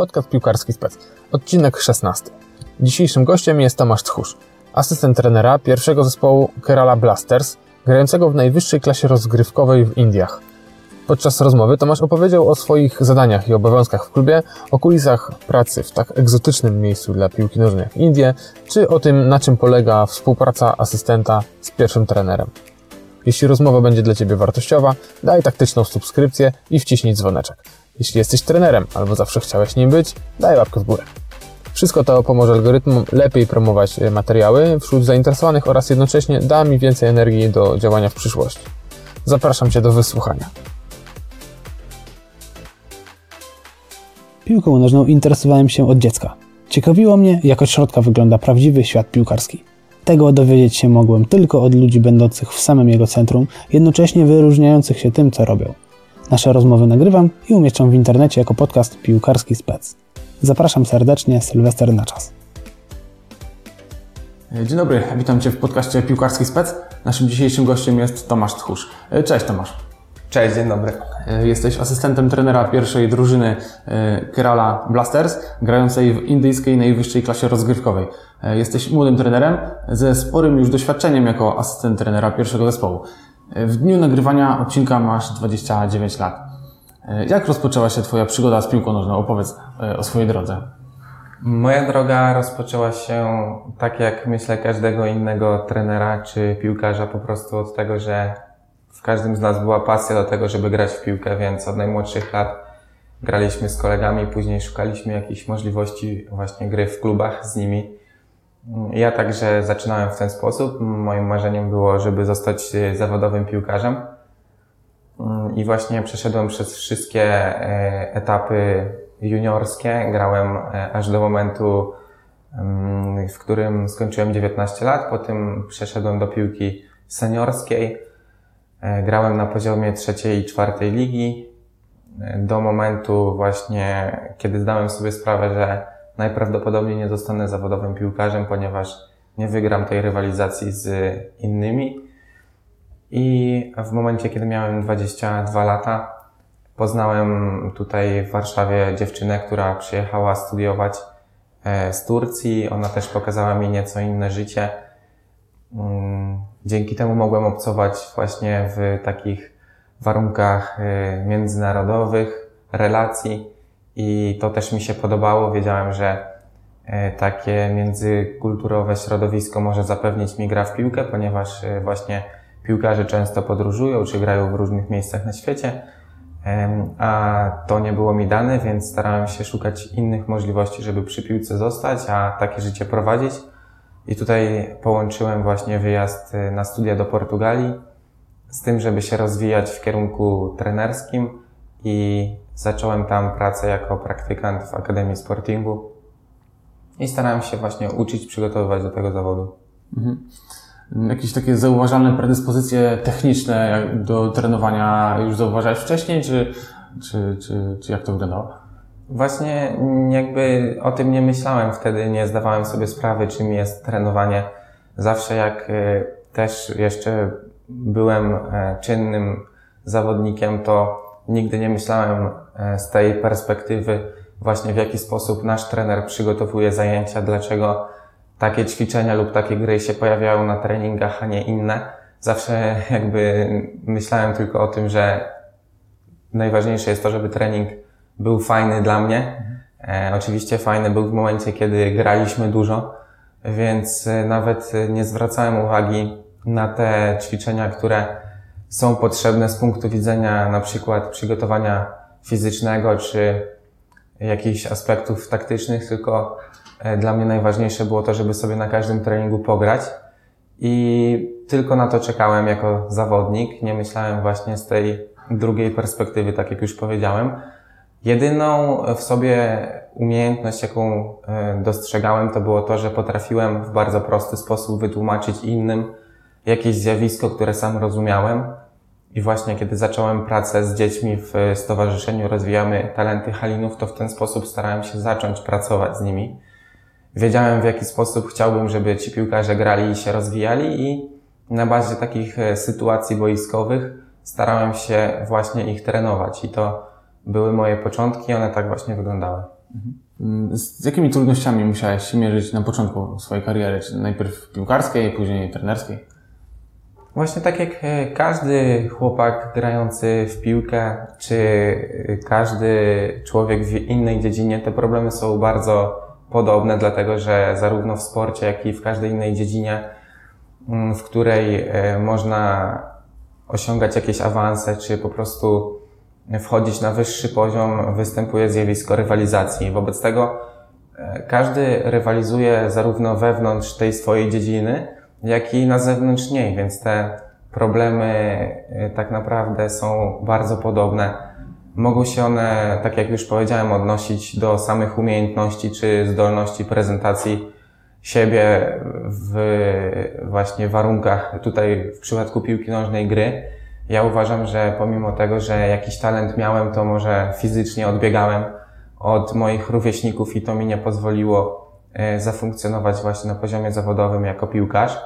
podcast piłkarski spec, odcinek 16. Dzisiejszym gościem jest Tomasz Tchórz, asystent trenera pierwszego zespołu Kerala Blasters, grającego w najwyższej klasie rozgrywkowej w Indiach. Podczas rozmowy Tomasz opowiedział o swoich zadaniach i obowiązkach w klubie, o kulisach pracy w tak egzotycznym miejscu dla piłki nożnej jak Indie, czy o tym, na czym polega współpraca asystenta z pierwszym trenerem. Jeśli rozmowa będzie dla Ciebie wartościowa, daj taktyczną subskrypcję i wciśnij dzwoneczek. Jeśli jesteś trenerem albo zawsze chciałeś nim być, daj łapkę w górę. Wszystko to pomoże algorytmom lepiej promować e, materiały wśród zainteresowanych oraz jednocześnie da mi więcej energii do działania w przyszłości. Zapraszam Cię do wysłuchania. Piłką nożną interesowałem się od dziecka. Ciekawiło mnie, jak od środka wygląda prawdziwy świat piłkarski. Tego dowiedzieć się mogłem tylko od ludzi będących w samym jego centrum, jednocześnie wyróżniających się tym, co robią. Nasze rozmowy nagrywam i umieszczam w internecie jako podcast Piłkarski Spec. Zapraszam serdecznie, Sylwester na czas. Dzień dobry, witam Cię w podcaście Piłkarski Spec. Naszym dzisiejszym gościem jest Tomasz Tchórz. Cześć Tomasz. Cześć, dzień dobry. Jesteś asystentem trenera pierwszej drużyny e, Kerala Blasters, grającej w indyjskiej najwyższej klasie rozgrywkowej. E, jesteś młodym trenerem ze sporym już doświadczeniem jako asystent trenera pierwszego zespołu. E, w dniu nagrywania odcinka masz 29 lat. Jak rozpoczęła się Twoja przygoda z piłką nożną? Opowiedz o swojej drodze. Moja droga rozpoczęła się tak jak myślę każdego innego trenera czy piłkarza, po prostu od tego, że w każdym z nas była pasja do tego, żeby grać w piłkę, więc od najmłodszych lat graliśmy z kolegami, później szukaliśmy jakichś możliwości właśnie gry w klubach z nimi. Ja także zaczynałem w ten sposób. Moim marzeniem było, żeby zostać zawodowym piłkarzem. I właśnie przeszedłem przez wszystkie e, etapy juniorskie. Grałem e, aż do momentu, mm, w którym skończyłem 19 lat. Potem przeszedłem do piłki seniorskiej E, grałem na poziomie trzeciej i czwartej ligi e, do momentu właśnie, kiedy zdałem sobie sprawę, że najprawdopodobniej nie zostanę zawodowym piłkarzem, ponieważ nie wygram tej rywalizacji z innymi. I w momencie, kiedy miałem 22 lata, poznałem tutaj w Warszawie dziewczynę, która przyjechała studiować e, z Turcji. Ona też pokazała mi nieco inne życie. Mm, Dzięki temu mogłem obcować właśnie w takich warunkach y, międzynarodowych, relacji i to też mi się podobało. Wiedziałem, że y, takie międzykulturowe środowisko może zapewnić mi gra w piłkę, ponieważ y, właśnie piłkarze często podróżują czy grają w różnych miejscach na świecie, a to nie było mi dane, więc starałem się szukać innych możliwości, żeby przy piłce zostać, a takie życie prowadzić. I tutaj połączyłem właśnie wyjazd y, na studia do Portugalii z tym, żeby się rozwijać w kierunku trenerskim i zacząłem tam pracę jako praktykant w Akademii Sportingu i starałem się właśnie uczyć, przygotowywać do tego zawodu. Mhm. Jakieś takie zauważalne predyspozycje techniczne do trenowania już zauważałeś wcześniej, czy, czy, czy, czy jak to wyglądało? Właśnie jakby o tym nie myślałem wtedy, nie zdawałem sobie sprawy, czym jest trenowanie. Zawsze jak e, też jeszcze byłem e, czynnym zawodnikiem, to nigdy nie myślałem z tej perspektywy właśnie w jaki sposób nasz trener przygotowuje zajęcia, dlaczego takie ćwiczenia lub takie gry się pojawiają na treningach, a nie inne. Zawsze jakby myślałem tylko o tym, że najważniejsze jest to, żeby trening był fajny dla mnie. E, oczywiście fajny był w momencie, kiedy graliśmy dużo, więc e, nawet nie zwracałem uwagi na te ćwiczenia, które są potrzebne z punktu widzenia na przykład przygotowania fizycznego czy jakichś aspektów taktycznych, tylko e, dla mnie najważniejsze było to, żeby sobie na każdym treningu pograć i tylko na to czekałem jako zawodnik. Nie myślałem właśnie z tej drugiej perspektywy, tak jak już powiedziałem. Jedyną w sobie umiejętność, jaką e, dostrzegałem, to było to, że potrafiłem w bardzo prosty sposób wytłumaczyć innym jakieś zjawisko, które sam rozumiałem. I właśnie kiedy zacząłem pracę z dziećmi w Stowarzyszeniu Rozwijamy Talenty Halinów, to w ten sposób starałem się zacząć pracować z nimi. Wiedziałem, w jaki sposób chciałbym, żeby ci piłkarze grali i się rozwijali i na bazie takich e, sytuacji boiskowych starałem się właśnie ich trenować. I to były moje początki, one tak właśnie wyglądały. Mhm. Z jakimi trudnościami musiałeś się mierzyć na początku swojej kariery? Czy najpierw piłkarskiej, później trenerskiej? Właśnie tak jak e, każdy chłopak grający w piłkę, czy e, każdy człowiek w innej dziedzinie, te problemy są bardzo podobne, dlatego że zarówno w sporcie, jak i w każdej innej dziedzinie, mm, w której e, można osiągać jakieś awanse, czy po prostu wchodzić na wyższy poziom, występuje zjawisko rywalizacji. Wobec tego każdy rywalizuje zarówno wewnątrz tej swojej dziedziny, jak i na zewnątrz niej, więc te problemy y, tak naprawdę są bardzo podobne. Mogą się one, tak jak już powiedziałem, odnosić do samych umiejętności czy zdolności prezentacji siebie w właśnie warunkach tutaj w przypadku piłki nożnej gry. Ja uważam, że pomimo tego, że jakiś talent miałem, to może fizycznie odbiegałem od moich rówieśników i to mi nie pozwoliło zafunkcjonować właśnie na poziomie zawodowym jako piłkarz.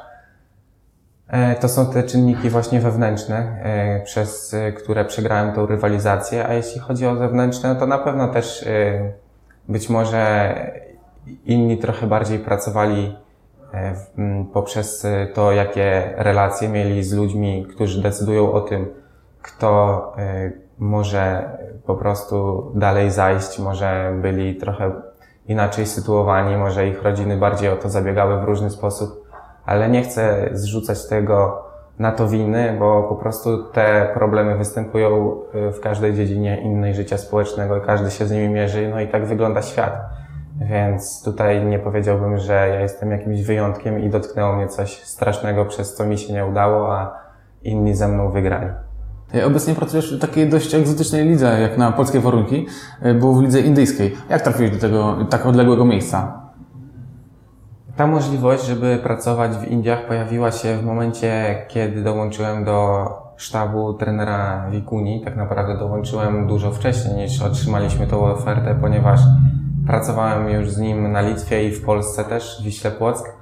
E, to są te czynniki właśnie wewnętrzne, e, przez które przegrałem tą rywalizację, a jeśli chodzi o zewnętrzne, no to na pewno też być może inni trochę bardziej pracowali poprzez to, jakie relacje mieli z ludźmi, którzy decydują o tym, kto może po prostu dalej zajść, może byli trochę inaczej sytuowani, może ich rodziny bardziej o to zabiegały w różny sposób, ale nie chcę zrzucać tego na to winy, bo po prostu te problemy występują y, w każdej dziedzinie innej życia społecznego i każdy się z nimi mierzy, no i tak wygląda świat. Więc tutaj nie powiedziałbym, że ja jestem jakimś wyjątkiem i dotknęło mnie coś strasznego, przez co mi się nie udało, a inni ze mną wygrali. Obecnie pracujesz w takiej dość egzotycznej lidze, jak na polskie warunki, e, bo w lidze indyjskiej. Jak trafiłeś do tego tak odległego miejsca? Ta możliwość, żeby pracować w Indiach pojawiła się w momencie, kiedy dołączyłem do sztabu trenera Wikuni. Tak naprawdę dołączyłem dużo wcześniej niż otrzymaliśmy tą ofertę, ponieważ pracowałem już z nim na Litwie i w Polsce też, w Wiśle Płock.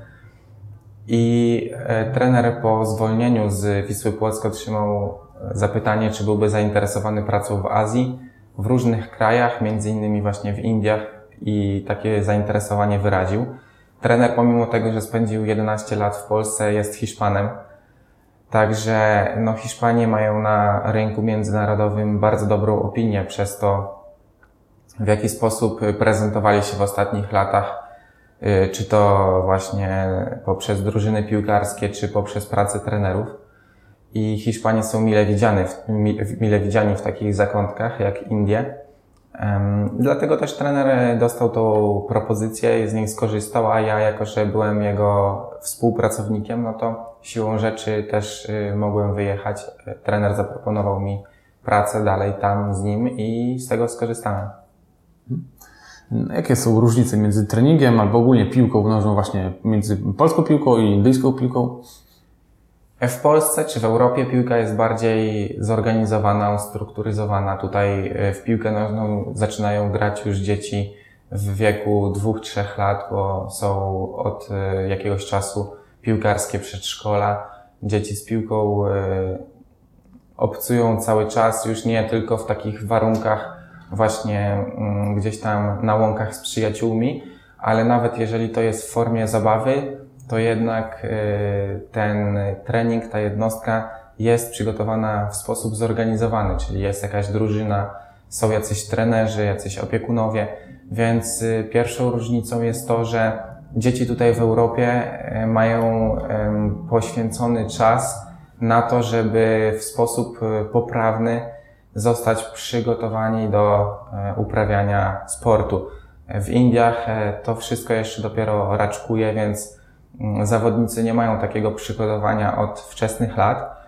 I e, trener po zwolnieniu z Wisły Płock otrzymał zapytanie, czy byłby zainteresowany pracą w Azji, w różnych krajach, między innymi właśnie w Indiach i takie zainteresowanie wyraził. Trener pomimo tego, że spędził 11 lat w Polsce, jest Hiszpanem. Także no, Hiszpanie mają na rynku międzynarodowym bardzo dobrą opinię przez to, w jaki sposób prezentowali się w ostatnich latach, y, czy to właśnie poprzez drużyny piłkarskie, czy poprzez pracę trenerów i Hiszpanie są mile widziani w, mile widziani w takich zakątkach jak Indie. Dlatego też trener dostał tą propozycję z niej skorzystał, a ja jako, że byłem jego współpracownikiem, no to siłą rzeczy też y, mogłem wyjechać. Trener zaproponował mi pracę dalej tam z nim i z tego skorzystałem. Jakie są różnice między treningiem albo ogólnie piłką nożną właśnie między polską piłką i indyjską piłką? W Polsce czy w Europie piłka jest bardziej zorganizowana, ustrukturyzowana. Tutaj e, w piłkę nożną zaczynają grać już dzieci w wieku dwóch, trzech lat, bo są od e, jakiegoś czasu piłkarskie przedszkola. Dzieci z piłką e, obcują cały czas, już nie tylko w takich warunkach właśnie mm, gdzieś tam na łąkach z przyjaciółmi, ale nawet jeżeli to jest w formie zabawy, to jednak y, ten trening, ta jednostka jest przygotowana w sposób zorganizowany, czyli jest jakaś drużyna, są jacyś trenerzy, jacyś opiekunowie, więc y, pierwszą różnicą jest to, że dzieci tutaj w Europie y, mają poświęcony czas na to, żeby w sposób poprawny zostać przygotowani do uprawiania sportu. W Indiach to wszystko jeszcze dopiero raczkuje, więc zawodnicy nie mają takiego przygotowania od wczesnych lat.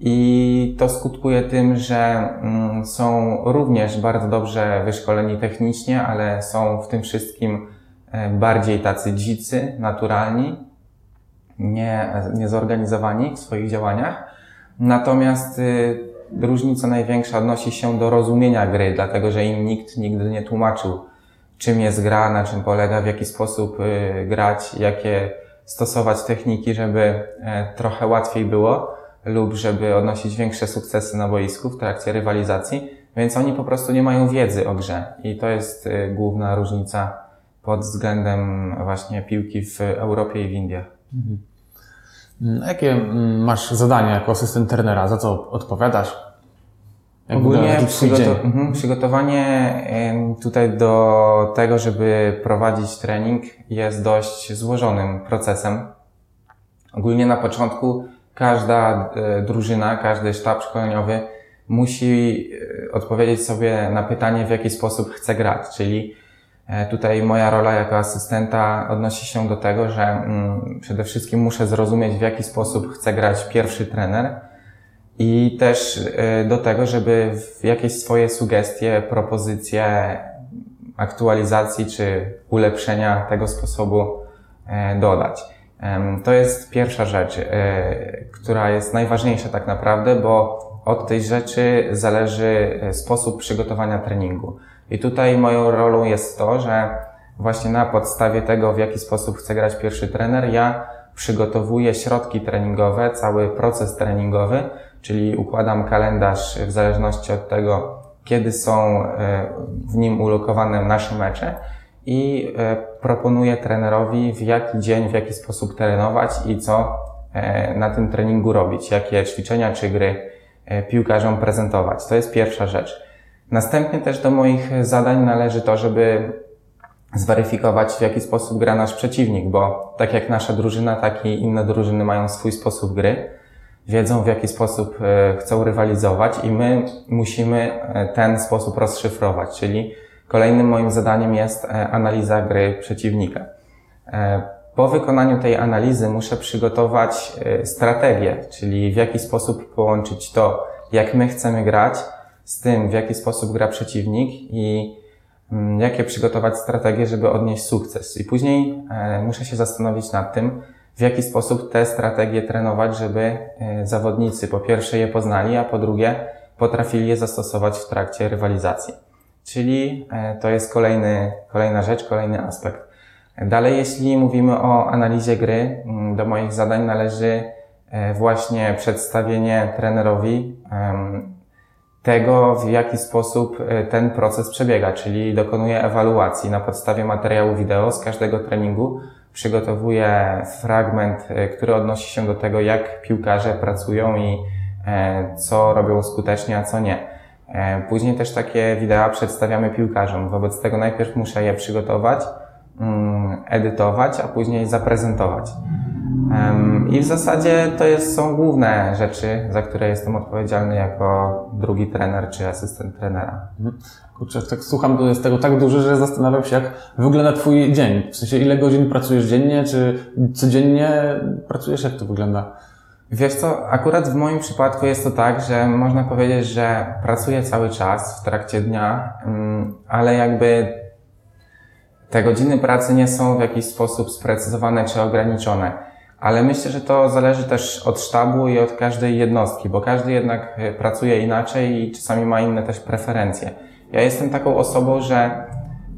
I to skutkuje tym, że mm, są również bardzo dobrze wyszkoleni technicznie, ale są w tym wszystkim e, bardziej tacy dzicy, naturalni, nie, nie zorganizowani w swoich działaniach. Natomiast y, różnica największa odnosi się do rozumienia gry, dlatego że im nikt nigdy nie tłumaczył, czym jest gra, na czym polega, w jaki sposób y, grać, jakie stosować techniki, żeby e, trochę łatwiej było lub żeby odnosić większe sukcesy na boisku w trakcie rywalizacji. Więc oni po prostu nie mają wiedzy o grze i to jest y, główna różnica pod względem właśnie piłki w Europie i w Indiach. Mm, Jakie mm, masz zadania jako asystent trenera? Za co odpowiadasz? Ogólnie przygoto- mhm, przygotowanie tutaj do tego, żeby prowadzić trening jest dość złożonym procesem. Ogólnie na początku każda e, drużyna, każdy sztab szkoleniowy musi e, odpowiedzieć sobie na pytanie, w jaki sposób chce grać. Czyli e, tutaj moja rola jako asystenta odnosi się do tego, że mm, przede wszystkim muszę zrozumieć, w jaki sposób chce grać pierwszy trener i też e, do tego, żeby jakieś swoje sugestie, propozycje aktualizacji czy ulepszenia tego sposobu e, dodać. To jest pierwsza rzecz, e, która jest najważniejsza tak naprawdę, bo od tej rzeczy zależy sposób przygotowania treningu. I tutaj moją rolą jest to, że właśnie na podstawie tego, w jaki sposób chce grać pierwszy trener, ja przygotowuję środki treningowe, cały proces treningowy, czyli układam kalendarz w zależności od tego, kiedy są e, w nim ulokowane nasze mecze i e, proponuję trenerowi, w jaki dzień, w jaki sposób trenować i co e, na tym treningu robić, jakie ćwiczenia czy gry piłkarzom prezentować. To jest pierwsza rzecz. Następnie też do moich zadań należy to, żeby zweryfikować, w jaki sposób gra nasz przeciwnik, bo tak jak nasza drużyna, tak i inne drużyny mają swój sposób gry, wiedzą w jaki sposób e, chcą rywalizować i my musimy e, ten sposób rozszyfrować, czyli kolejnym moim zadaniem jest e, analiza gry przeciwnika. Po wykonaniu tej analizy muszę przygotować strategię, czyli w jaki sposób połączyć to, jak my chcemy grać, z tym, w jaki sposób gra przeciwnik i mm, jakie przygotować strategie, żeby odnieść sukces. I później muszę się zastanowić nad tym, w jaki sposób te strategie trenować, żeby e, zawodnicy po pierwsze je poznali, a po drugie potrafili je zastosować w trakcie rywalizacji. Czyli e, to jest kolejny, kolejna rzecz, kolejny aspekt. Dalej, jeśli mówimy o analizie gry, mm, do moich zadań należy e, właśnie przedstawienie trenerowi tego, w jaki sposób ten proces przebiega, czyli dokonuję ewaluacji na podstawie materiału wideo z każdego treningu. Przygotowuję fragment, e, który odnosi się do tego, jak piłkarze pracują i e, co robią skutecznie, a co nie. E, Później też takie wideo przedstawiamy piłkarzom. Wobec tego najpierw muszę je przygotować, mm, edytować, a później zaprezentować. I w zasadzie to jest, są główne rzeczy, za które jestem odpowiedzialny jako drugi trener czy asystent trenera. Kurczę, jak tak słucham, to jest tego tak dużo, że zastanawiam się, jak wygląda Twój dzień. W sensie, ile godzin pracujesz dziennie, czy codziennie pracujesz, jak to wygląda? Wiesz co, akurat w moim przypadku jest to tak, że można powiedzieć, że pracuję cały czas w trakcie dnia, ale jakby te godziny pracy nie są w jakiś sposób sprecyzowane czy ograniczone. Ale myślę, że to zależy też od sztabu i od każdej jednostki, bo każdy jednak e, pracuje inaczej i czasami ma inne też preferencje. Ja jestem taką osobą, że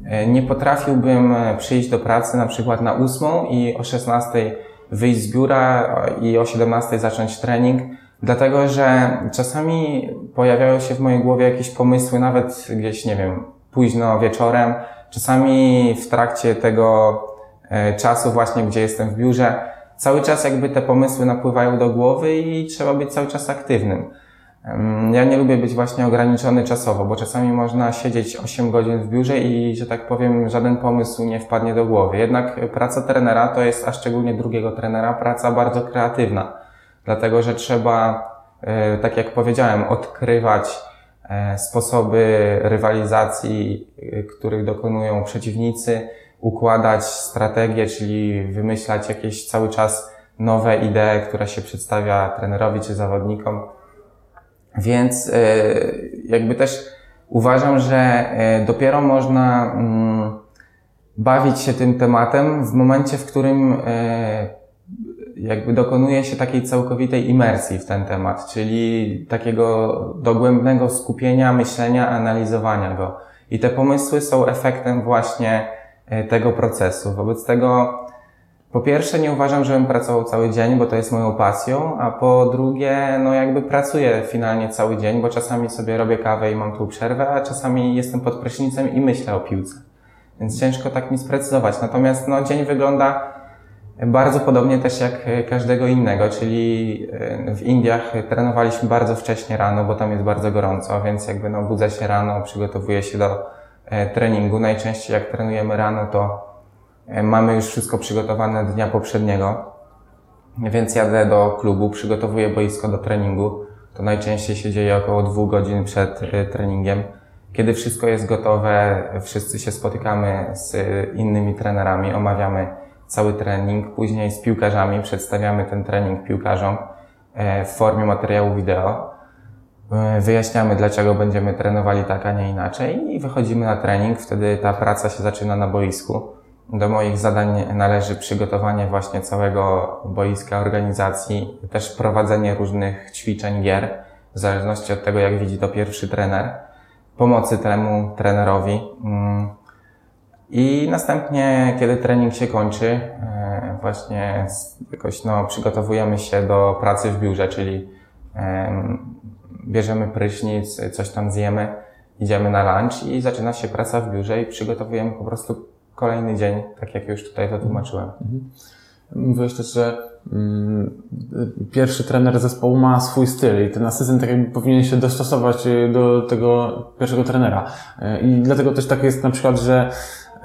e, nie potrafiłbym e, przyjść do pracy na przykład na ósmą i o 16 wyjść z biura i o 17 zacząć trening, dlatego że czasami pojawiają się w mojej głowie jakieś pomysły, nawet gdzieś, nie wiem, późno wieczorem, czasami w trakcie tego czasu właśnie, gdzie jestem w biurze, cały czas jakby te pomysły napływają do głowy i trzeba być cały czas aktywnym. Ja nie lubię być właśnie ograniczony czasowo, bo czasami można siedzieć 8 godzin w biurze i, że tak powiem, żaden pomysł nie wpadnie do głowy. Jednak praca trenera to jest, a szczególnie drugiego trenera, praca bardzo kreatywna. Dlatego, że trzeba, e, tak jak powiedziałem, odkrywać e, sposoby rywalizacji, e, których dokonują przeciwnicy, układać strategie, czyli wymyślać jakieś cały czas nowe idee, które się przedstawia trenerowi czy zawodnikom. Więc e, jakby też uważam, że e, dopiero można mm, bawić się tym tematem w momencie, w którym e, jakby dokonuje się takiej całkowitej imersji w ten temat, czyli takiego dogłębnego skupienia, myślenia, analizowania go. I te pomysły są efektem właśnie tego procesu. Wobec tego po pierwsze nie uważam, żebym pracował cały dzień, bo to jest moją pasją, a po drugie, no jakby pracuję finalnie cały dzień, bo czasami sobie robię kawę i mam tu przerwę, a czasami jestem pod prysznicem i myślę o piłce. Więc ciężko tak mi sprecyzować. Natomiast no, dzień wygląda bardzo podobnie też jak każdego innego, czyli w Indiach trenowaliśmy bardzo wcześnie rano, bo tam jest bardzo gorąco, więc jakby no, budzę się rano, przygotowuję się do e, treningu. Najczęściej jak trenujemy rano, to e, mamy już wszystko przygotowane dnia poprzedniego, więc jadę do klubu, przygotowuję boisko do treningu. To najczęściej się dzieje około dwóch godzin przed e, treningiem. Kiedy wszystko jest gotowe, wszyscy się spotykamy z innymi trenerami, omawiamy cały trening. Później z piłkarzami przedstawiamy ten trening piłkarzom e, w formie materiału wideo. E, wyjaśniamy, dlaczego będziemy trenowali tak, a nie inaczej i wychodzimy na trening. Wtedy ta praca się zaczyna na boisku. Do moich zadań należy przygotowanie właśnie całego boiska, organizacji, też prowadzenie różnych ćwiczeń, gier, w zależności od tego, jak widzi to pierwszy trener, pomocy temu trenerowi. Mm, i następnie, kiedy trening się kończy, e, właśnie jakoś no, przygotowujemy się do pracy w biurze, czyli bierzemy prysznic, coś tam zjemy, idziemy na lunch i zaczyna się praca w biurze i przygotowujemy po prostu kolejny dzień, tak jak już tutaj to tłumaczyłem. Mhm. Mówiłeś też, że mm, pierwszy trener zespołu ma swój styl i ten asystent tak jakby powinien się dostosować do tego pierwszego trenera. E, I dlatego też tak jest na przykład, że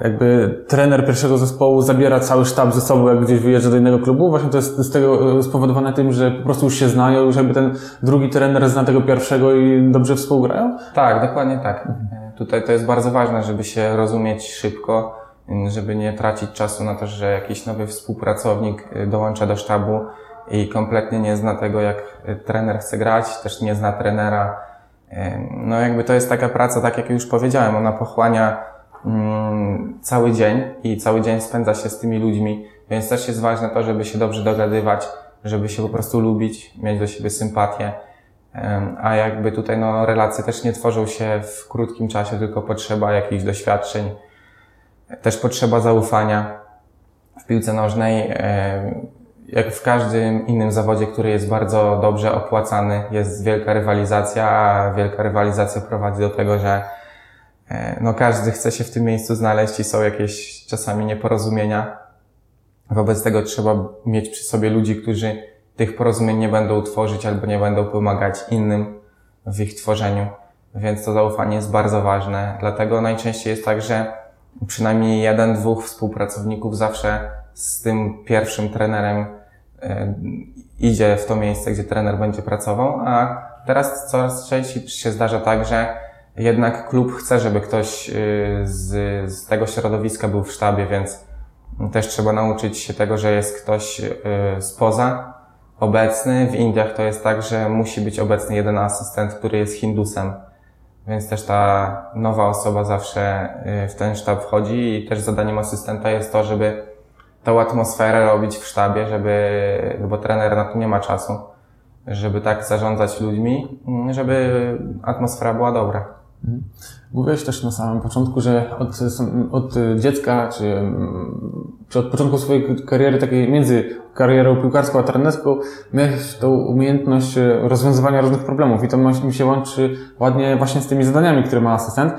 jakby trener pierwszego zespołu zabiera cały sztab ze sobą, jak gdzieś wyjeżdża do innego klubu. Właśnie to jest z tego e, spowodowane tym, że po prostu już się znają, już jakby ten drugi trener zna tego pierwszego i dobrze współgrają? Tak, dokładnie tak. Mhm. Tutaj to jest bardzo ważne, żeby się rozumieć szybko, żeby nie tracić czasu na to, że jakiś nowy współpracownik e, dołącza do sztabu i kompletnie nie zna tego, jak e, trener chce grać, też nie zna trenera. No jakby to jest taka praca, tak jak już powiedziałem, ona pochłania Mm, cały dzień i cały dzień spędza się z tymi ludźmi, więc też jest ważne to, żeby się dobrze dogadywać, żeby się po prostu lubić, mieć do siebie sympatię. A jakby tutaj no, relacje też nie tworzą się w krótkim czasie, tylko potrzeba jakichś doświadczeń, też potrzeba zaufania w piłce nożnej. Jak w każdym innym zawodzie, który jest bardzo dobrze opłacany, jest wielka rywalizacja, a wielka rywalizacja prowadzi do tego, że no każdy chce się w tym miejscu znaleźć i są jakieś czasami nieporozumienia. Wobec tego trzeba mieć przy sobie ludzi, którzy tych porozumień nie będą tworzyć albo nie będą pomagać innym w ich tworzeniu. Więc to zaufanie jest bardzo ważne. Dlatego najczęściej jest tak, że przynajmniej jeden, dwóch współpracowników zawsze z tym pierwszym trenerem e, idzie w to miejsce, gdzie trener będzie pracował, a teraz coraz częściej się zdarza tak, że jednak klub chce, żeby ktoś y, z, z tego środowiska był w sztabie, więc też trzeba nauczyć się tego, że jest ktoś y, spoza obecny. W Indiach to jest tak, że musi być obecny jeden asystent, który jest Hindusem. Więc też ta nowa osoba zawsze y, w ten sztab wchodzi i też zadaniem asystenta jest to, żeby tą atmosferę robić w sztabie, żeby, bo trener na to nie ma czasu, żeby tak zarządzać ludźmi, żeby atmosfera była dobra. Mhm. Mówiłeś też na samym początku, że od, od dziecka, czy, czy od początku swojej kariery, takiej między karierą piłkarską a trenerską, miałeś tą umiejętność rozwiązywania różnych problemów i to mi się łączy ładnie właśnie z tymi zadaniami, które ma asystent.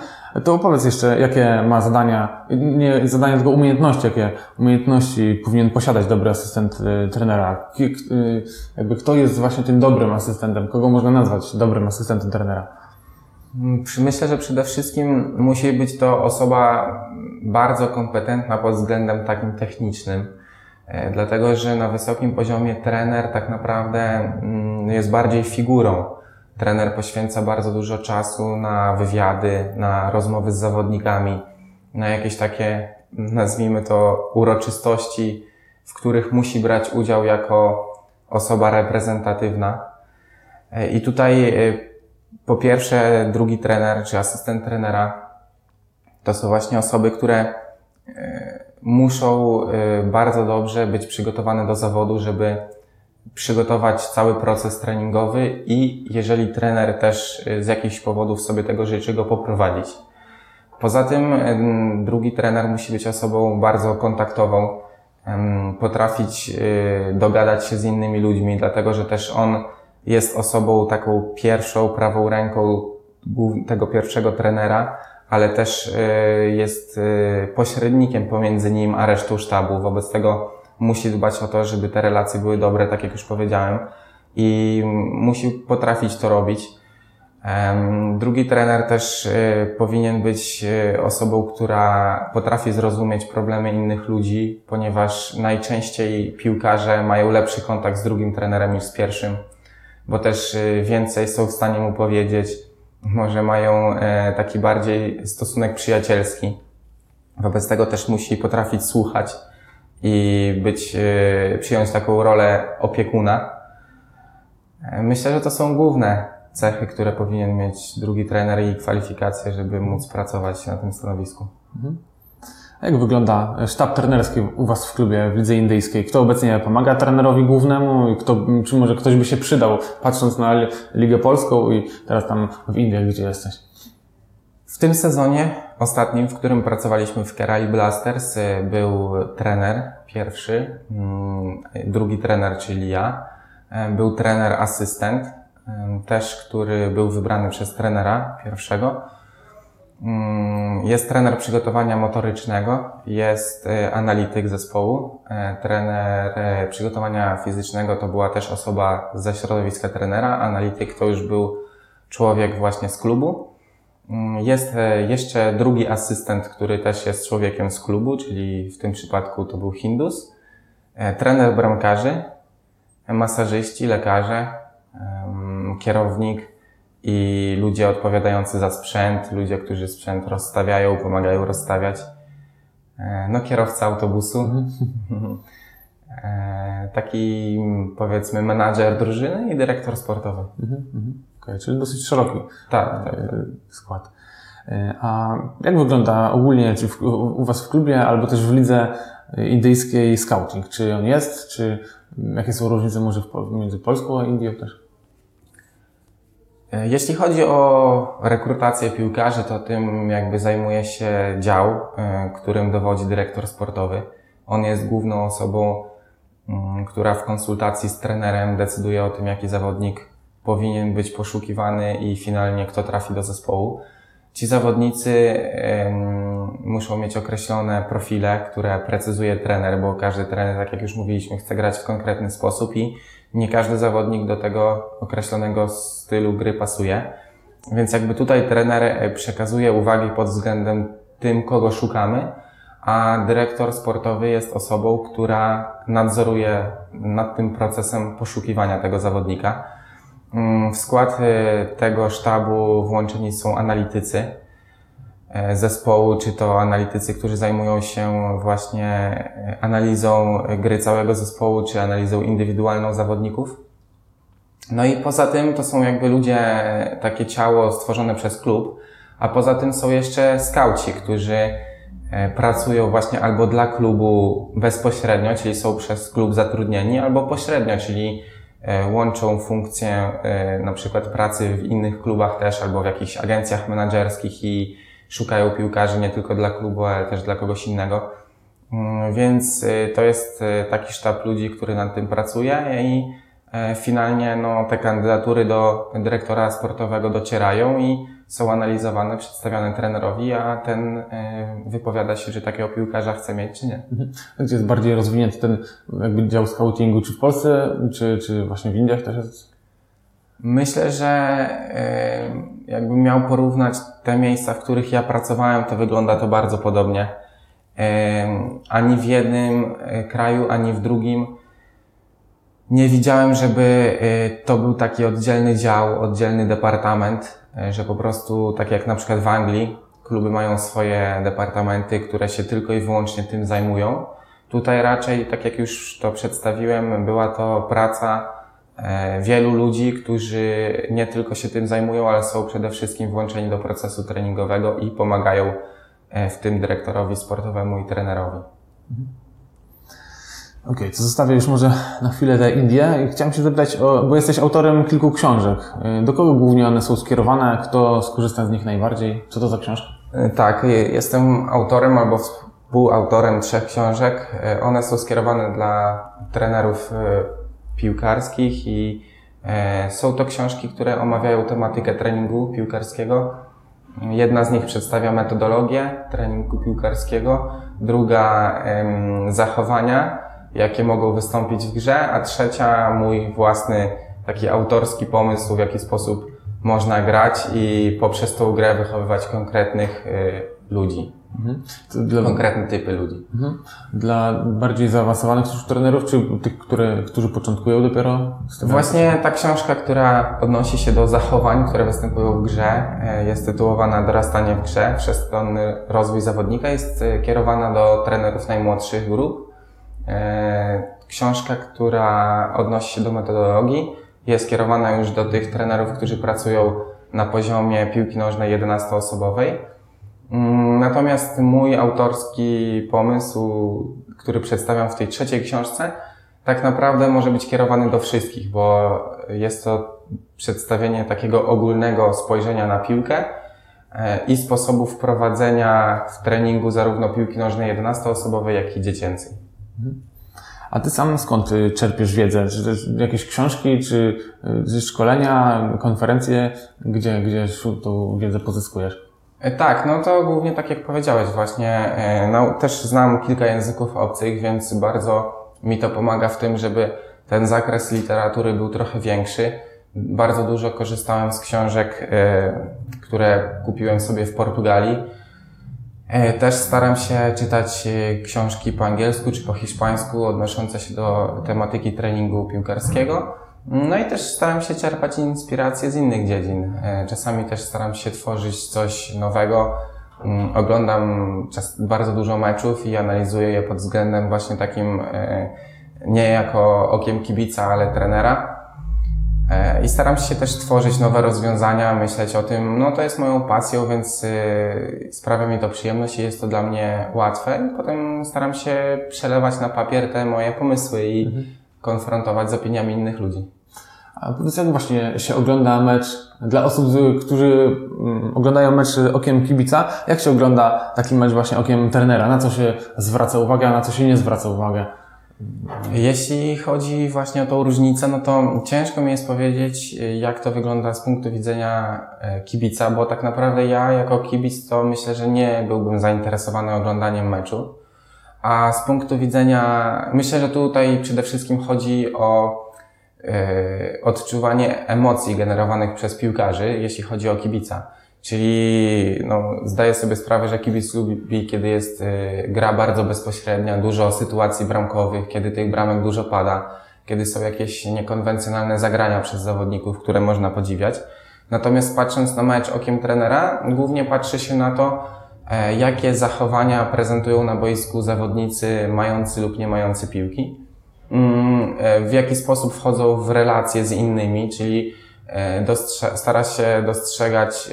To opowiedz jeszcze, jakie ma zadania, nie zadania, tylko umiejętności, jakie umiejętności powinien posiadać dobry asystent y, trenera. Y, jakby kto jest właśnie tym dobrym asystentem, kogo można nazwać dobrym asystentem trenera? Myślę, że przede wszystkim musi być to osoba bardzo kompetentna pod względem takim technicznym, e, dlatego że na wysokim poziomie trener tak naprawdę mm, jest bardziej figurą. Trener poświęca bardzo dużo czasu na wywiady, na rozmowy z zawodnikami, na jakieś takie, nazwijmy to, uroczystości, w których musi brać udział jako osoba reprezentatywna. E, I tutaj e, po pierwsze, drugi trener czy asystent trenera to są właśnie osoby, które e, muszą e, bardzo dobrze być przygotowane do zawodu, żeby przygotować cały proces treningowy i jeżeli trener też e, z jakichś powodów sobie tego życzy, go poprowadzić. Poza tym drugi trener musi być osobą bardzo kontaktową, potrafić dogadać się z innymi ludźmi, dlatego że też on jest osobą taką pierwszą, prawą ręką tego pierwszego trenera, ale też y, jest y, pośrednikiem pomiędzy nim a resztą sztabu. Wobec tego musi dbać o to, żeby te relacje były dobre, tak jak już powiedziałem, i musi potrafić to robić. Drugi trener też y, powinien być osobą, która potrafi zrozumieć problemy innych ludzi, ponieważ najczęściej piłkarze mają lepszy kontakt z drugim trenerem niż z pierwszym, bo też y, więcej są w stanie mu powiedzieć, może mają e, taki bardziej stosunek przyjacielski. Wobec tego też musi potrafić słuchać i być, y, przyjąć taką rolę opiekuna. E, Myślę, że to są główne cechy, które powinien mieć drugi trener i kwalifikacje, żeby móc pracować na tym stanowisku. A Jak wygląda sztab trenerski u Was w klubie w lidze indyjskiej? Kto obecnie pomaga trenerowi głównemu kto, czy może ktoś by się przydał, patrząc na li- Ligę Polską i teraz tam w Indiach, gdzie jesteś? W tym sezonie ostatnim, w którym pracowaliśmy w Kerali Blasters, y, był trener pierwszy, mm, drugi trener, czyli ja. Y, Był trener asystent, y, też, który był wybrany przez trenera pierwszego. Mm, Jest trener przygotowania motorycznego, jest y, analityk zespołu. Y, Trener y, przygotowania fizycznego to była też osoba ze środowiska trenera. Analityk to już był człowiek właśnie z klubu. Mm, Jest e, jeszcze drugi asystent, który też jest człowiekiem z klubu, czyli w tym przypadku to był Hindus. E, Trener bramkarzy, e, masażyści, lekarze, kierownik i ludzie odpowiadający za sprzęt, ludzie, którzy sprzęt rozstawiają, pomagają rozstawiać. E, No, kierowca autobusu. E, Taki powiedzmy menadżer drużyny i dyrektor sportowy. Okej, czyli dosyć szeroki Tak, tak. e, skład. E, A jak wygląda ogólnie czy w, u Was w klubie, albo też w lidze indyjskiej scouting? Czy on jest? Czy jakie są różnice może między Polską a Indią też? Jeśli chodzi o rekrutację piłkarzy, to tym jakby zajmuje się dział, e, którym dowodzi dyrektor sportowy. On jest główną osobą, mm, która w konsultacji z trenerem decyduje o tym, jaki zawodnik powinien być poszukiwany i finalnie kto trafi do zespołu. Ci zawodnicy muszą mieć określone profile, które precyzuje trener, bo każdy trener, tak jak już mówiliśmy, chce grać w konkretny sposób i nie każdy zawodnik do tego określonego stylu gry pasuje. Więc jakby tutaj trener e, przekazuje uwagi pod względem tym, kogo szukamy, a dyrektor sportowy jest osobą, która nadzoruje nad tym procesem poszukiwania tego zawodnika. Mm, W skład e, tego sztabu włączeni są analitycy zespołu, czy to analitycy, którzy zajmują się właśnie e, analizą gry całego zespołu, czy analizą indywidualną zawodników. No i poza tym to są jakby ludzie, takie ciało stworzone przez klub, a poza tym są jeszcze skauci, którzy e, pracują właśnie albo dla klubu bezpośrednio, czyli są przez klub zatrudnieni, albo pośrednio, czyli e, łączą funkcję e, na przykład pracy w innych klubach też, albo w jakichś agencjach menedżerskich i szukają piłkarzy nie tylko dla klubu, ale też dla kogoś innego. Mm, Więc y, to jest y, taki sztab ludzi, który nad tym pracuje i e, finalnie no, te kandydatury do dyrektora sportowego docierają i są analizowane, przedstawiane trenerowi, a ten e, wypowiada się, że takiego piłkarza chce mieć czy nie. Gdzie jest bardziej rozwinięty ten jakby dział scoutingu, czy w Polsce, czy, czy właśnie w Indiach też jest? Myślę, że e, jakbym miał porównać te miejsca, w których ja pracowałem, to wygląda to bardzo podobnie. E, Ani w jednym e, kraju, ani w drugim nie widziałem, żeby to był taki oddzielny dział, oddzielny departament, że po prostu, tak jak na przykład w Anglii, kluby mają swoje departamenty, które się tylko i wyłącznie tym zajmują. Tutaj raczej, tak jak już to przedstawiłem, była to praca wielu ludzi, którzy nie tylko się tym zajmują, ale są przede wszystkim włączeni do procesu treningowego i pomagają e, w tym dyrektorowi sportowemu i trenerowi. Okej, to zostawię już może na chwilę te Indie i chciałem się zapytać, o, bo jesteś autorem kilku książek. Y, Do kogo głównie one są skierowane? Kto skorzysta z nich najbardziej? Co to za książka? E, Tak, je- jestem autorem albo współautorem trzech książek. E, one są skierowane dla trenerów e, piłkarskich i e, są to książki, które omawiają tematykę treningu piłkarskiego. Jedna z nich przedstawia metodologię treningu piłkarskiego, druga zachowania, jakie mogą wystąpić w grze, a trzecia mój własny taki autorski pomysł, w jaki sposób można grać i poprzez tą grę wychowywać konkretnych ludzi. Mhm. Dla... Konkretne typy ludzi. Mhm. Dla bardziej zaawansowanych trenerów, czy tych, które, którzy początkują dopiero? Właśnie ta książka, która odnosi się do zachowań, które występują w grze, e, jest tytułowana Dorastanie w grze, wszechstronny rozwój zawodnika, jest e, kierowana do trenerów najmłodszych grup. E, książka, która odnosi się do metodologii, jest kierowana już do tych trenerów, którzy pracują na poziomie piłki nożnej 11-osobowej Mm, natomiast mój autorski pomysł, który przedstawiam w tej trzeciej książce, tak naprawdę może być kierowany do wszystkich, bo jest to przedstawienie takiego ogólnego spojrzenia na piłkę e, i sposobów prowadzenia w treningu zarówno piłki nożnej 11-osobowej, jak i dziecięcej. Mhm. A ty sam skąd y, czerpiesz wiedzę? Czy jakieś książki, czy, czy y, szkolenia, konferencje, gdzie, gdzie tą wiedzę pozyskujesz? E, tak, no to głównie tak jak powiedziałeś właśnie, e, no, też znam kilka języków obcych, więc bardzo mi to pomaga w tym, żeby ten zakres literatury był trochę większy. Bardzo dużo korzystałem z książek, e, które kupiłem sobie w Portugalii. Też staram się czytać książki po angielsku czy po hiszpańsku odnoszące się do tematyki treningu piłkarskiego. No i też staram się czerpać inspiracje z innych dziedzin. E, czasami też staram się tworzyć coś nowego. Mm, oglądam bardzo dużo meczów i analizuję je pod względem właśnie takim e, nie jako okiem kibica, ale trenera. E, I staram się też tworzyć nowe rozwiązania, myśleć o tym, no to jest moją pasją, więc sprawia mi to przyjemność i jest to dla mnie łatwe. I potem staram się przelewać na papier te moje pomysły i mhm konfrontować z opiniami innych ludzi. A powiedz, jak właśnie się ogląda mecz dla osób, którzy mm, oglądają mecz okiem kibica, jak się ogląda taki mecz właśnie okiem trenera? Na co się zwraca uwagę, a na co się nie zwraca uwagę? Jeśli chodzi właśnie o tą różnicę, no to ciężko mi jest powiedzieć, jak to wygląda z punktu widzenia e, kibica, bo tak naprawdę ja jako kibic to myślę, że nie byłbym zainteresowany oglądaniem meczu. A z punktu widzenia, myślę, że tutaj przede wszystkim chodzi o yy, odczuwanie emocji generowanych przez piłkarzy, jeśli chodzi o kibica. Czyli no, zdaję sobie sprawę, że kibic lubi, kiedy jest yy, gra bardzo bezpośrednia, dużo sytuacji bramkowych, kiedy tych bramek dużo pada, kiedy są jakieś niekonwencjonalne zagrania przez zawodników, które można podziwiać. Natomiast patrząc na mecz okiem trenera, głównie patrzy się na to, jakie zachowania prezentują na boisku zawodnicy mający lub nie mający piłki, mm, e, w jaki sposób wchodzą w relacje z innymi, czyli e, stara się dostrzegać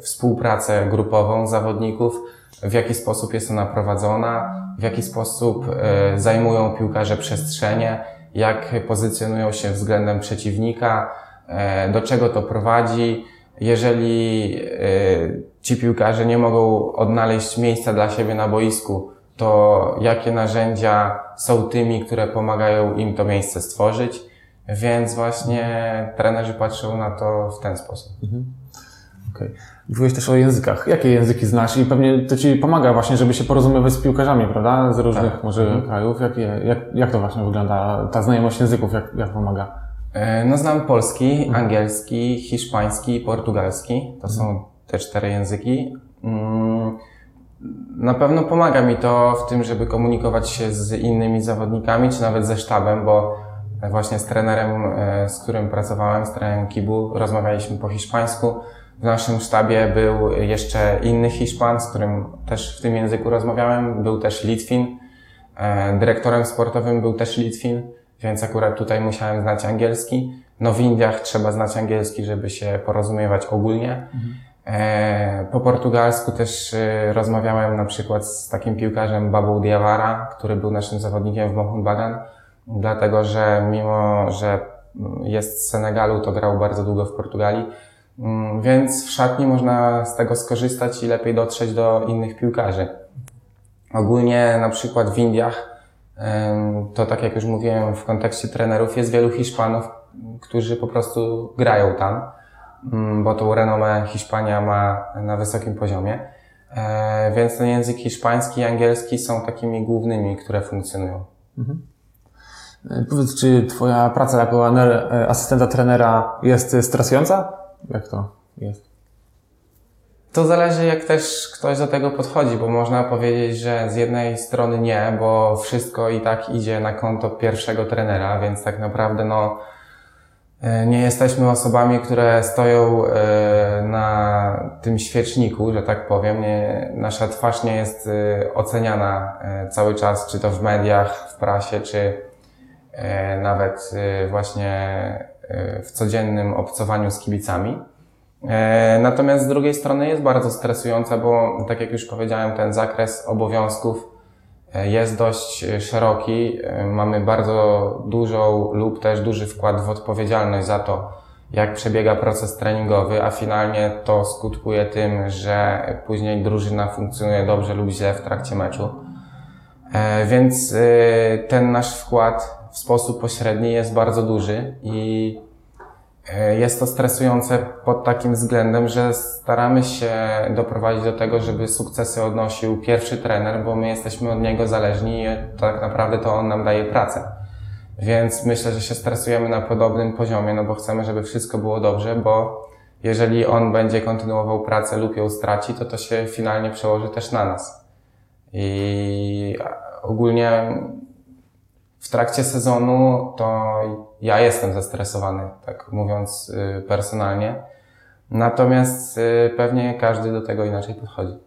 współpracę grupową zawodników, w jaki sposób jest ona prowadzona, w jaki sposób zajmują piłkarze przestrzenie, jak pozycjonują się względem przeciwnika, do czego to prowadzi, jeżeli ci piłkarze nie mogą odnaleźć miejsca dla siebie na boisku, to jakie narzędzia są tymi, które pomagają im to miejsce stworzyć. Więc właśnie trenerzy patrzą na to w ten sposób. Mhm. Okay. Mówiłeś też o językach. Jakie języki znasz? I pewnie to Ci pomaga właśnie, żeby się porozumiewać z piłkarzami, prawda? Z różnych tak. może mhm. krajów. Jak, jak, jak to właśnie wygląda? Ta znajomość języków, jak, jak pomaga? E, no znam polski, mhm. angielski, hiszpański, portugalski. To są te cztery języki. Mm, na pewno pomaga mi to w tym, żeby komunikować się z innymi zawodnikami, czy nawet ze sztabem, bo właśnie z trenerem, e, z którym pracowałem, z trenerem Kibu, rozmawialiśmy po hiszpańsku. W naszym sztabie był jeszcze inny Hiszpan, z którym też w tym języku rozmawiałem. Był też Litwin. E, dyrektorem sportowym był też Litwin, więc akurat tutaj musiałem znać angielski. No w Indiach trzeba znać angielski, żeby się porozumiewać ogólnie. Mhm. E, po portugalsku też e, rozmawiałem na przykład z takim piłkarzem Babą Diawara, który był naszym zawodnikiem w Mohun Bagan, dlatego że mimo, że jest z Senegalu, to grał bardzo długo w Portugalii, mm, więc w szatni można z tego skorzystać i lepiej dotrzeć do innych piłkarzy. Ogólnie na przykład w Indiach, to tak jak już mówiłem w kontekście trenerów, jest wielu Hiszpanów, którzy po prostu grają tam, mm, bo tą renomę Hiszpania ma na wysokim poziomie. E, Więc ten język hiszpański i angielski są takimi głównymi, które funkcjonują. E, Powiedz, czy twoja praca jako e, asystenta trenera jest stresująca? Jak to jest? To zależy, jak też ktoś do tego podchodzi, bo można powiedzieć, że z jednej strony nie, bo wszystko i tak idzie na konto pierwszego trenera, więc tak naprawdę no, e, nie jesteśmy osobami, które stoją e, na tym świeczniku, że tak powiem. Nie, nasza twarz nie jest e, oceniana cały czas, czy to w mediach, w prasie, czy nawet właśnie w codziennym obcowaniu z kibicami. E, Natomiast z drugiej strony jest bardzo stresująca, bo tak jak już powiedziałem, ten zakres obowiązków e, jest dość e, szeroki. Mamy bardzo dużą lub też duży wkład w odpowiedzialność za to, jak przebiega proces treningowy, a finalnie to skutkuje tym, że później drużyna funkcjonuje dobrze lub źle w trakcie meczu. Więc ten nasz wkład w sposób pośredni jest bardzo duży i Jest to stresujące pod takim względem, że staramy się doprowadzić do tego, żeby sukcesy odnosił pierwszy trener, bo my jesteśmy od niego zależni i tak naprawdę to on nam daje pracę. Więc myślę, że się stresujemy na podobnym poziomie, no bo chcemy, żeby wszystko było dobrze, bo jeżeli on będzie kontynuował pracę lub ją straci, to to się finalnie przełoży też na nas. I ogólnie w trakcie sezonu to ja jestem zestresowany, tak mówiąc y, personalnie. Natomiast y, pewnie każdy do tego inaczej podchodzi.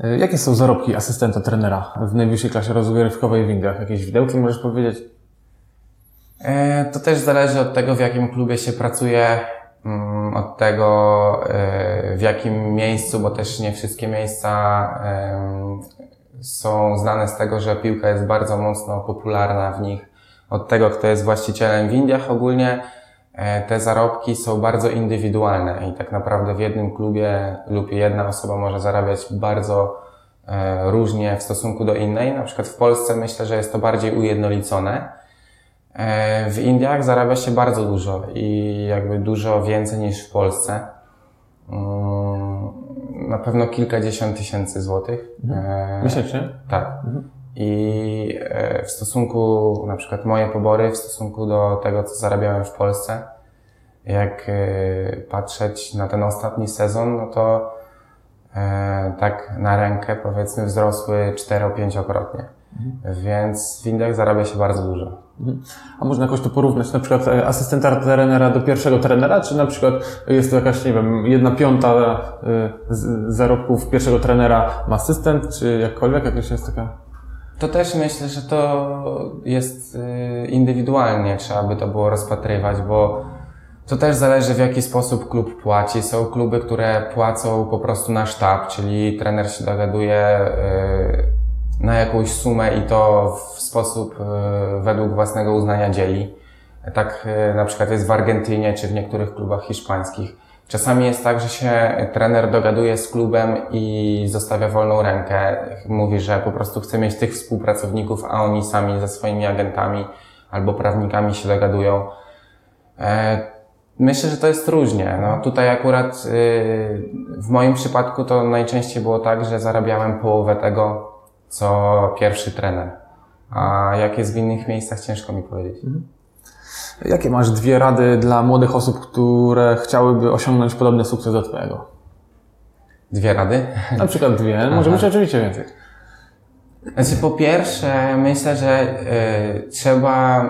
E, Jakie są zarobki asystenta trenera w najwyższej klasie rozgrywkowej w Indiach? Jakieś widełki możesz powiedzieć? To też zależy od tego, w jakim klubie się pracuje, mm, od tego, w jakim miejscu, bo też nie wszystkie miejsca są znane z tego, że piłka jest bardzo mocno popularna w nich. Od tego, kto jest właścicielem w Indiach ogólnie, e, te zarobki są bardzo indywidualne i tak naprawdę w jednym klubie lub jedna osoba może zarabiać bardzo e, różnie w stosunku do innej. Na przykład w Polsce myślę, że jest to bardziej ujednolicone. E, W Indiach zarabia się bardzo dużo i jakby dużo więcej niż w Polsce. Na pewno kilkadziesiąt tysięcy złotych. E, Miesięcznie? Tak. I e, w stosunku, na przykład moje pobory, w stosunku do tego, co zarabiałem w Polsce, jak e, patrzeć na ten ostatni sezon, no to tak na rękę powiedzmy wzrosły 4-5-krotnie. Więc w Indiach zarabia się bardzo dużo. A można jakoś to porównać, na przykład e, asystenta trenera do pierwszego trenera, czy na przykład jest to jakaś, nie wiem, jedna piąta e, zarobków pierwszego trenera ma asystent, czy jakkolwiek, jakaś jest taka... To też myślę, że to jest y, indywidualnie, trzeba by to było rozpatrywać, bo to też zależy w jaki sposób klub płaci. Są kluby, które płacą po prostu na sztab, czyli trener się dogaduje na jakąś sumę i to w sposób y, według własnego uznania dzieli. Tak y, na przykład jest w Argentynie czy w niektórych klubach hiszpańskich. Czasami jest tak, że się trener dogaduje z klubem i zostawia wolną rękę. Mówi, że po prostu chce mieć tych współpracowników, a oni sami ze swoimi agentami albo prawnikami się dogadują. E, Myślę, że to jest różnie. No, tutaj akurat w moim przypadku to najczęściej było tak, że zarabiałem połowę tego, co pierwszy trener. A jak jest w innych miejscach, ciężko mi powiedzieć. Jakie masz dwie rady dla młodych osób, które chciałyby osiągnąć podobny sukces do Twojego? Dwie rady. Na przykład dwie, może być oczywiście więcej. Znaczy, po pierwsze, myślę, że y, trzeba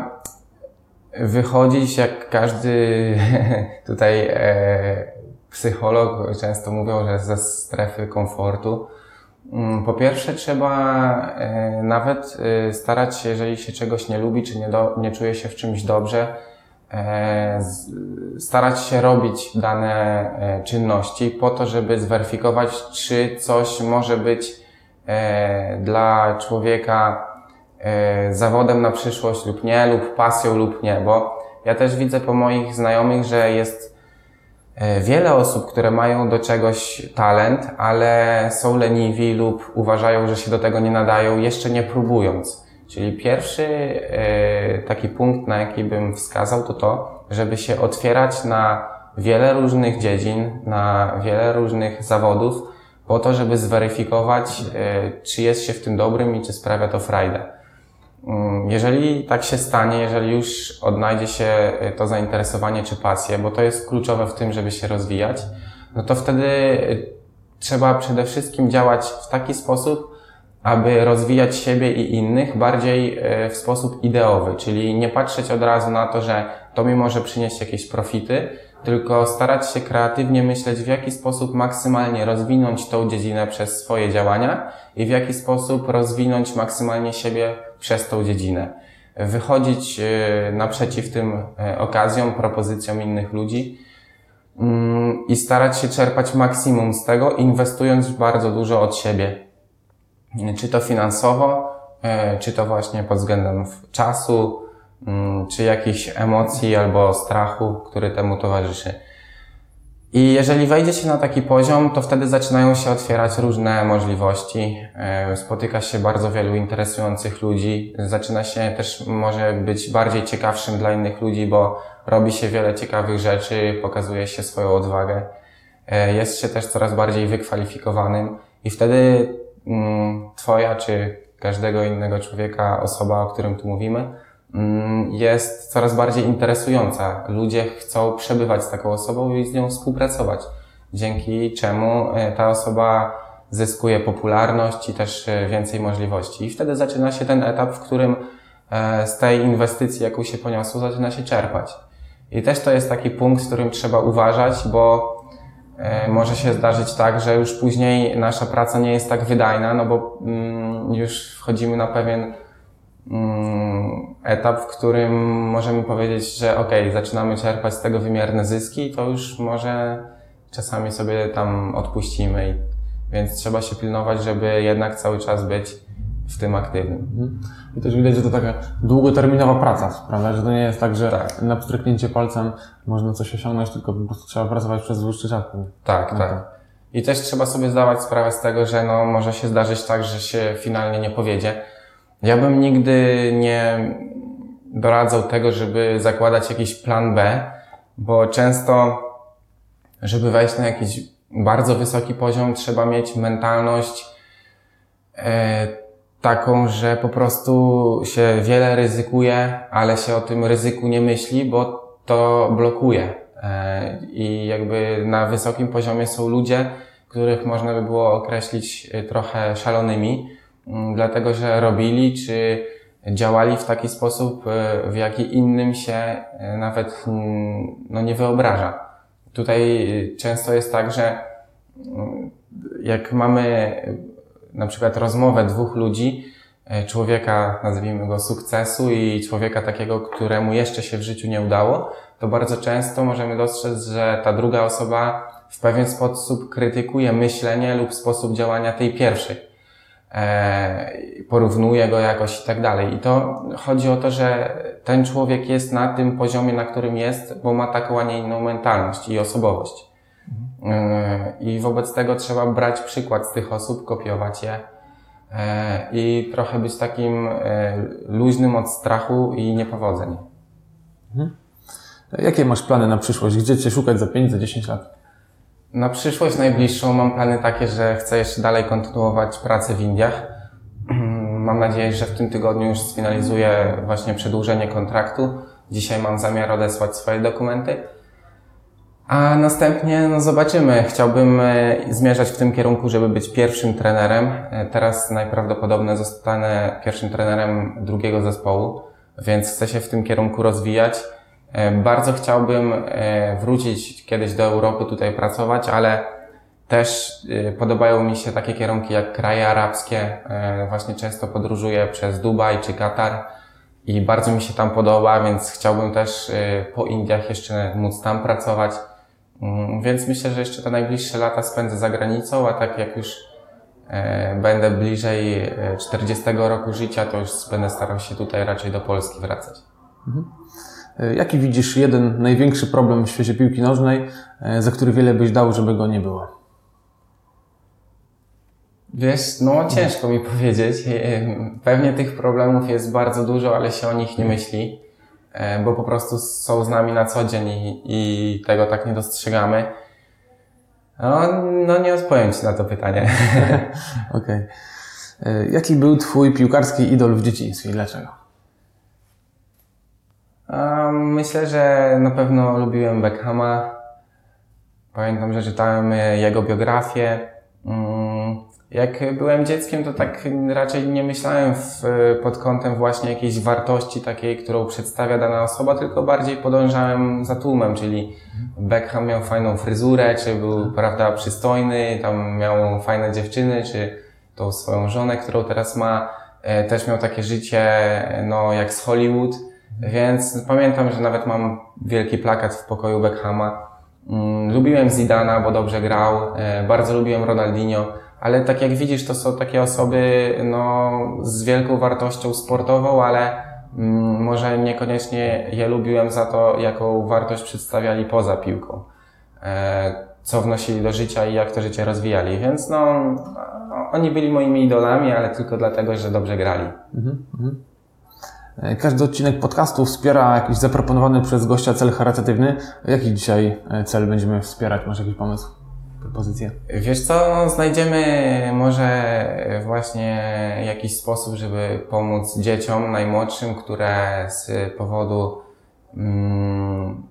wychodzić jak każdy tutaj e, psycholog, często mówią, że ze strefy komfortu. Mm, Po pierwsze, trzeba e, nawet e, starać się, jeżeli się czegoś nie lubi, czy nie, do, nie czuje się w czymś dobrze, e, starać się robić dane czynności po to, żeby zweryfikować, czy coś może być dla człowieka zawodem na przyszłość lub nie, lub pasją lub nie, bo ja też widzę po moich znajomych, że jest wiele osób, które mają do czegoś talent, ale są leniwi lub uważają, że się do tego nie nadają, jeszcze nie próbując. Czyli pierwszy e, taki punkt, na jaki bym wskazał, to to, żeby się otwierać na wiele różnych dziedzin, na wiele różnych zawodów, po to, żeby zweryfikować, e, czy jest się w tym dobrym i czy sprawia to frajdę. Mm, jeżeli tak się stanie, jeżeli już odnajdzie się e, to zainteresowanie czy pasję, bo to jest kluczowe w tym, żeby się rozwijać, no to wtedy e, trzeba przede wszystkim działać w taki sposób, aby rozwijać siebie i innych bardziej w sposób ideowy, czyli nie patrzeć od razu na to, że to mi może przynieść jakieś profity, tylko starać się kreatywnie myśleć, w jaki sposób maksymalnie rozwinąć tą dziedzinę przez swoje działania i w jaki sposób rozwinąć maksymalnie siebie przez tą dziedzinę. Wychodzić e, naprzeciw tym e, okazjom, propozycjom innych ludzi mm, i starać się czerpać maksimum z tego, inwestując bardzo dużo od siebie. Czy to finansowo, e, czy to właśnie pod względem czasu, Mm, czy jakichś emocji albo strachu, który temu towarzyszy. I jeżeli wejdzie się na taki poziom, to wtedy zaczynają się otwierać różne możliwości. E, spotyka się bardzo wielu interesujących ludzi. Zaczyna się też może być bardziej ciekawszym dla innych ludzi, bo robi się wiele ciekawych rzeczy, pokazuje się swoją odwagę. E, jest się też coraz bardziej wykwalifikowanym i wtedy mm, Twoja czy każdego innego człowieka, osoba, o którym tu mówimy, jest coraz bardziej interesująca. Ludzie chcą przebywać z taką osobą i z nią współpracować, dzięki czemu e, ta osoba zyskuje popularność i też e, więcej możliwości. I wtedy zaczyna się ten etap, w którym e, z tej inwestycji, jaką się poniosło, zaczyna się czerpać. I też to jest taki punkt, w którym trzeba uważać, bo może się zdarzyć tak, że już później nasza praca nie jest tak wydajna, no bo mm, już wchodzimy na pewien Mm, etap, w którym możemy powiedzieć, że ok, zaczynamy czerpać z tego wymierne zyski, to już może czasami sobie tam odpuścimy. Więc trzeba się pilnować, żeby jednak cały czas być w tym aktywnym. Mhm. I też widać, że to taka długoterminowa praca, prawda? Że to nie jest tak, że tak. na pstryknięcie palcem można coś osiągnąć, tylko po prostu trzeba pracować przez dłuższy czas. Tak, no tak. tak. I też trzeba sobie zdawać sprawę z tego, że no, może się zdarzyć tak, że się finalnie nie powiedzie ja bym nigdy nie doradzał tego, żeby zakładać jakiś plan B, bo często, żeby wejść na jakiś bardzo wysoki poziom, trzeba mieć mentalność e, taką, że po prostu się wiele ryzykuje, ale się o tym ryzyku nie myśli, bo to blokuje. E, I jakby na wysokim poziomie są ludzie, których można by było określić e, trochę szalonymi, dlatego że robili czy działali w taki sposób, e, w jaki innym się e, nawet mm, no, nie wyobraża. Tutaj często jest tak, że mm, jak mamy na przykład rozmowę dwóch ludzi, e, człowieka, nazwijmy go sukcesu i człowieka takiego, któremu jeszcze się w życiu nie udało, to bardzo często możemy dostrzec, że ta druga osoba w pewien sposób krytykuje myślenie lub sposób działania tej pierwszej. E, porównuje go jakoś i tak dalej. I to chodzi o to, że ten człowiek jest na tym poziomie, na którym jest, bo ma taką, a nie inną mentalność i osobowość. E, I wobec tego trzeba brać przykład z tych osób, kopiować je e, i trochę być takim luźnym od strachu i niepowodzeń. Mhm. Jakie masz plany na przyszłość? Gdzie Cię szukać za 5, za 10 lat? Na przyszłość najbliższą mam plany takie, że chcę jeszcze dalej kontynuować pracę w Indiach. Mam nadzieję, że w tym tygodniu już sfinalizuję właśnie przedłużenie kontraktu. Dzisiaj mam zamiar odesłać swoje dokumenty. A następnie no zobaczymy. Chciałbym e, zmierzać w tym kierunku, żeby być pierwszym trenerem. E, teraz najprawdopodobniej zostanę pierwszym trenerem drugiego zespołu, więc chcę się w tym kierunku rozwijać. E, bardzo chciałbym e, wrócić kiedyś do Europy, tutaj pracować, ale też e, podobają mi się takie kierunki jak kraje arabskie. Właśnie często podróżuję przez Dubaj czy Katar i bardzo mi się tam podoba, więc chciałbym też po Indiach jeszcze móc tam pracować. Mm, więc myślę, że jeszcze te najbliższe lata spędzę za granicą, a tak jak już będę bliżej 40 roku życia, to już będę starał się tutaj raczej do Polski wracać. Mhm. E, Jaki widzisz jeden największy problem w świecie piłki nożnej, e, za który wiele byś dał, żeby go nie było? Wiesz, no ciężko mi powiedzieć. Pewnie tych problemów jest bardzo dużo, ale się o nich nie myśli, e, bo po prostu są z nami na co dzień i, i tego tak nie dostrzegamy. No, no nie odpowiem Ci na to pytanie. Okej. E, Jaki był Twój piłkarski idol w dzieciństwie i dlaczego? Myślę, że na pewno lubiłem Beckhama. Pamiętam, że czytałem e, jego biografię. Mm, Jak byłem dzieckiem, to tak raczej nie myślałem w, pod kątem właśnie jakiejś wartości takiej, którą przedstawia dana osoba, tylko bardziej podążałem za tłumem, czyli Beckham miał fajną fryzurę, czy był, prawda, przystojny, tam miał fajne dziewczyny, czy tą swoją żonę, którą teraz ma, e, też miał takie życie, no, jak z Hollywood. Więc pamiętam, że nawet mam wielki plakat w pokoju Beckhama. Mm, Lubiłem Zidana, bo dobrze grał. e, Bardzo lubiłem Ronaldinho, ale tak jak widzisz, to są takie osoby no, z wielką wartością sportową, ale mm, może niekoniecznie je lubiłem za to, jaką wartość przedstawiali poza piłką. E, Co wnosili do życia i jak to życie rozwijali. Więc no, no, oni byli moimi idolami, ale tylko dlatego, że dobrze grali. E, Każdy odcinek podcastu wspiera jakiś zaproponowany przez gościa cel charytatywny. Jaki dzisiaj e, cel będziemy wspierać? Masz jakiś pomysł? Propozycję? Wiesz co, znajdziemy może właśnie jakiś sposób, żeby pomóc dzieciom najmłodszym, które z powodu mm,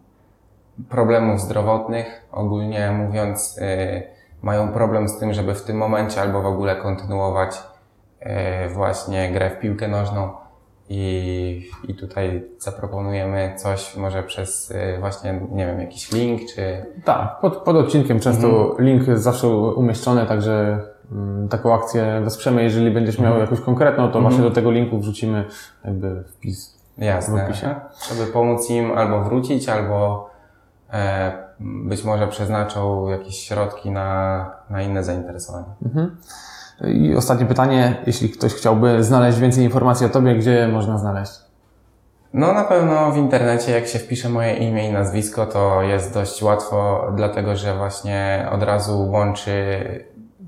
problemów zdrowotnych, ogólnie mówiąc, y, mają problem z tym, żeby w tym momencie albo w ogóle kontynuować właśnie grę w piłkę nożną. I, I tutaj zaproponujemy coś może przez y, właśnie, nie wiem, jakiś link, czy Tak, pod, pod odcinkiem często link jest zawsze umieszczony, także mm, taką akcję wesprzemy. Jeżeli będziesz miał jakąś konkretną, to właśnie do tego linku wrzucimy jakby wpis. Jasne. w opisie. Żeby pomóc im albo wrócić, albo e, być może przeznaczą jakieś środki na, na inne zainteresowania. I ostatnie pytanie, jeśli ktoś chciałby znaleźć więcej informacji o Tobie, gdzie można znaleźć? No na pewno w internecie, jak się wpisze moje imię i nazwisko, to jest dość łatwo, dlatego że właśnie od razu łączy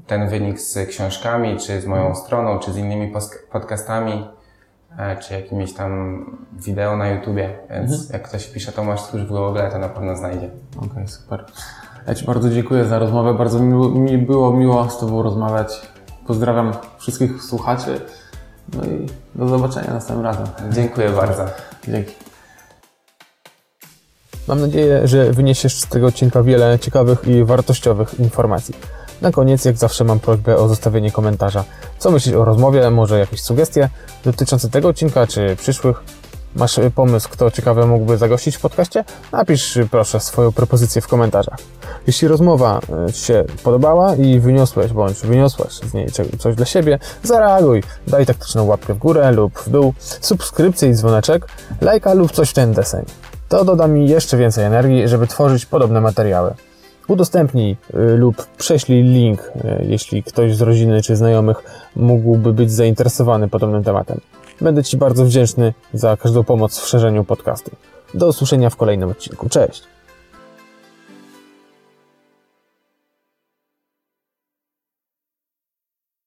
ten wynik z książkami, czy z moją stroną, czy z innymi podcastami, e, czy jakimiś tam wideo na YouTubie. Więc jak ktoś wpisze Tomasz Tchórz w Google, to na pewno znajdzie. Okej, super. Ja Ci bardzo dziękuję za rozmowę. Bardzo mi, mi było miło z Tobą rozmawiać. Pozdrawiam wszystkich słuchaczy. No i do zobaczenia następnym razem. Dziękuję bardzo. Dzięki. Mam nadzieję, że wyniesiesz z tego odcinka wiele ciekawych i wartościowych informacji. Na koniec, jak zawsze, mam prośbę o zostawienie komentarza. Co myślisz o rozmowie? Może jakieś sugestie dotyczące tego odcinka czy przyszłych? Masz y, pomysł, kto ciekawe mógłby zagościć w podcaście? Napisz y, proszę swoją propozycję w komentarzach. Jeśli rozmowa y, Ci się podobała i wyniosłeś bądź wyniosłaś z niej coś dla siebie, zareaguj. Daj taktyczną łapkę w górę lub w dół, subskrypcję i dzwoneczek, lajka lub coś w ten deseń. To doda mi jeszcze więcej energii, żeby tworzyć podobne materiały. Udostępnij lub prześlij link, jeśli ktoś z rodziny czy znajomych mógłby być zainteresowany podobnym tematem. Będę Ci bardzo wdzięczny za każdą pomoc w szerzeniu podcastu. Do usłyszenia w kolejnym odcinku. Cześć!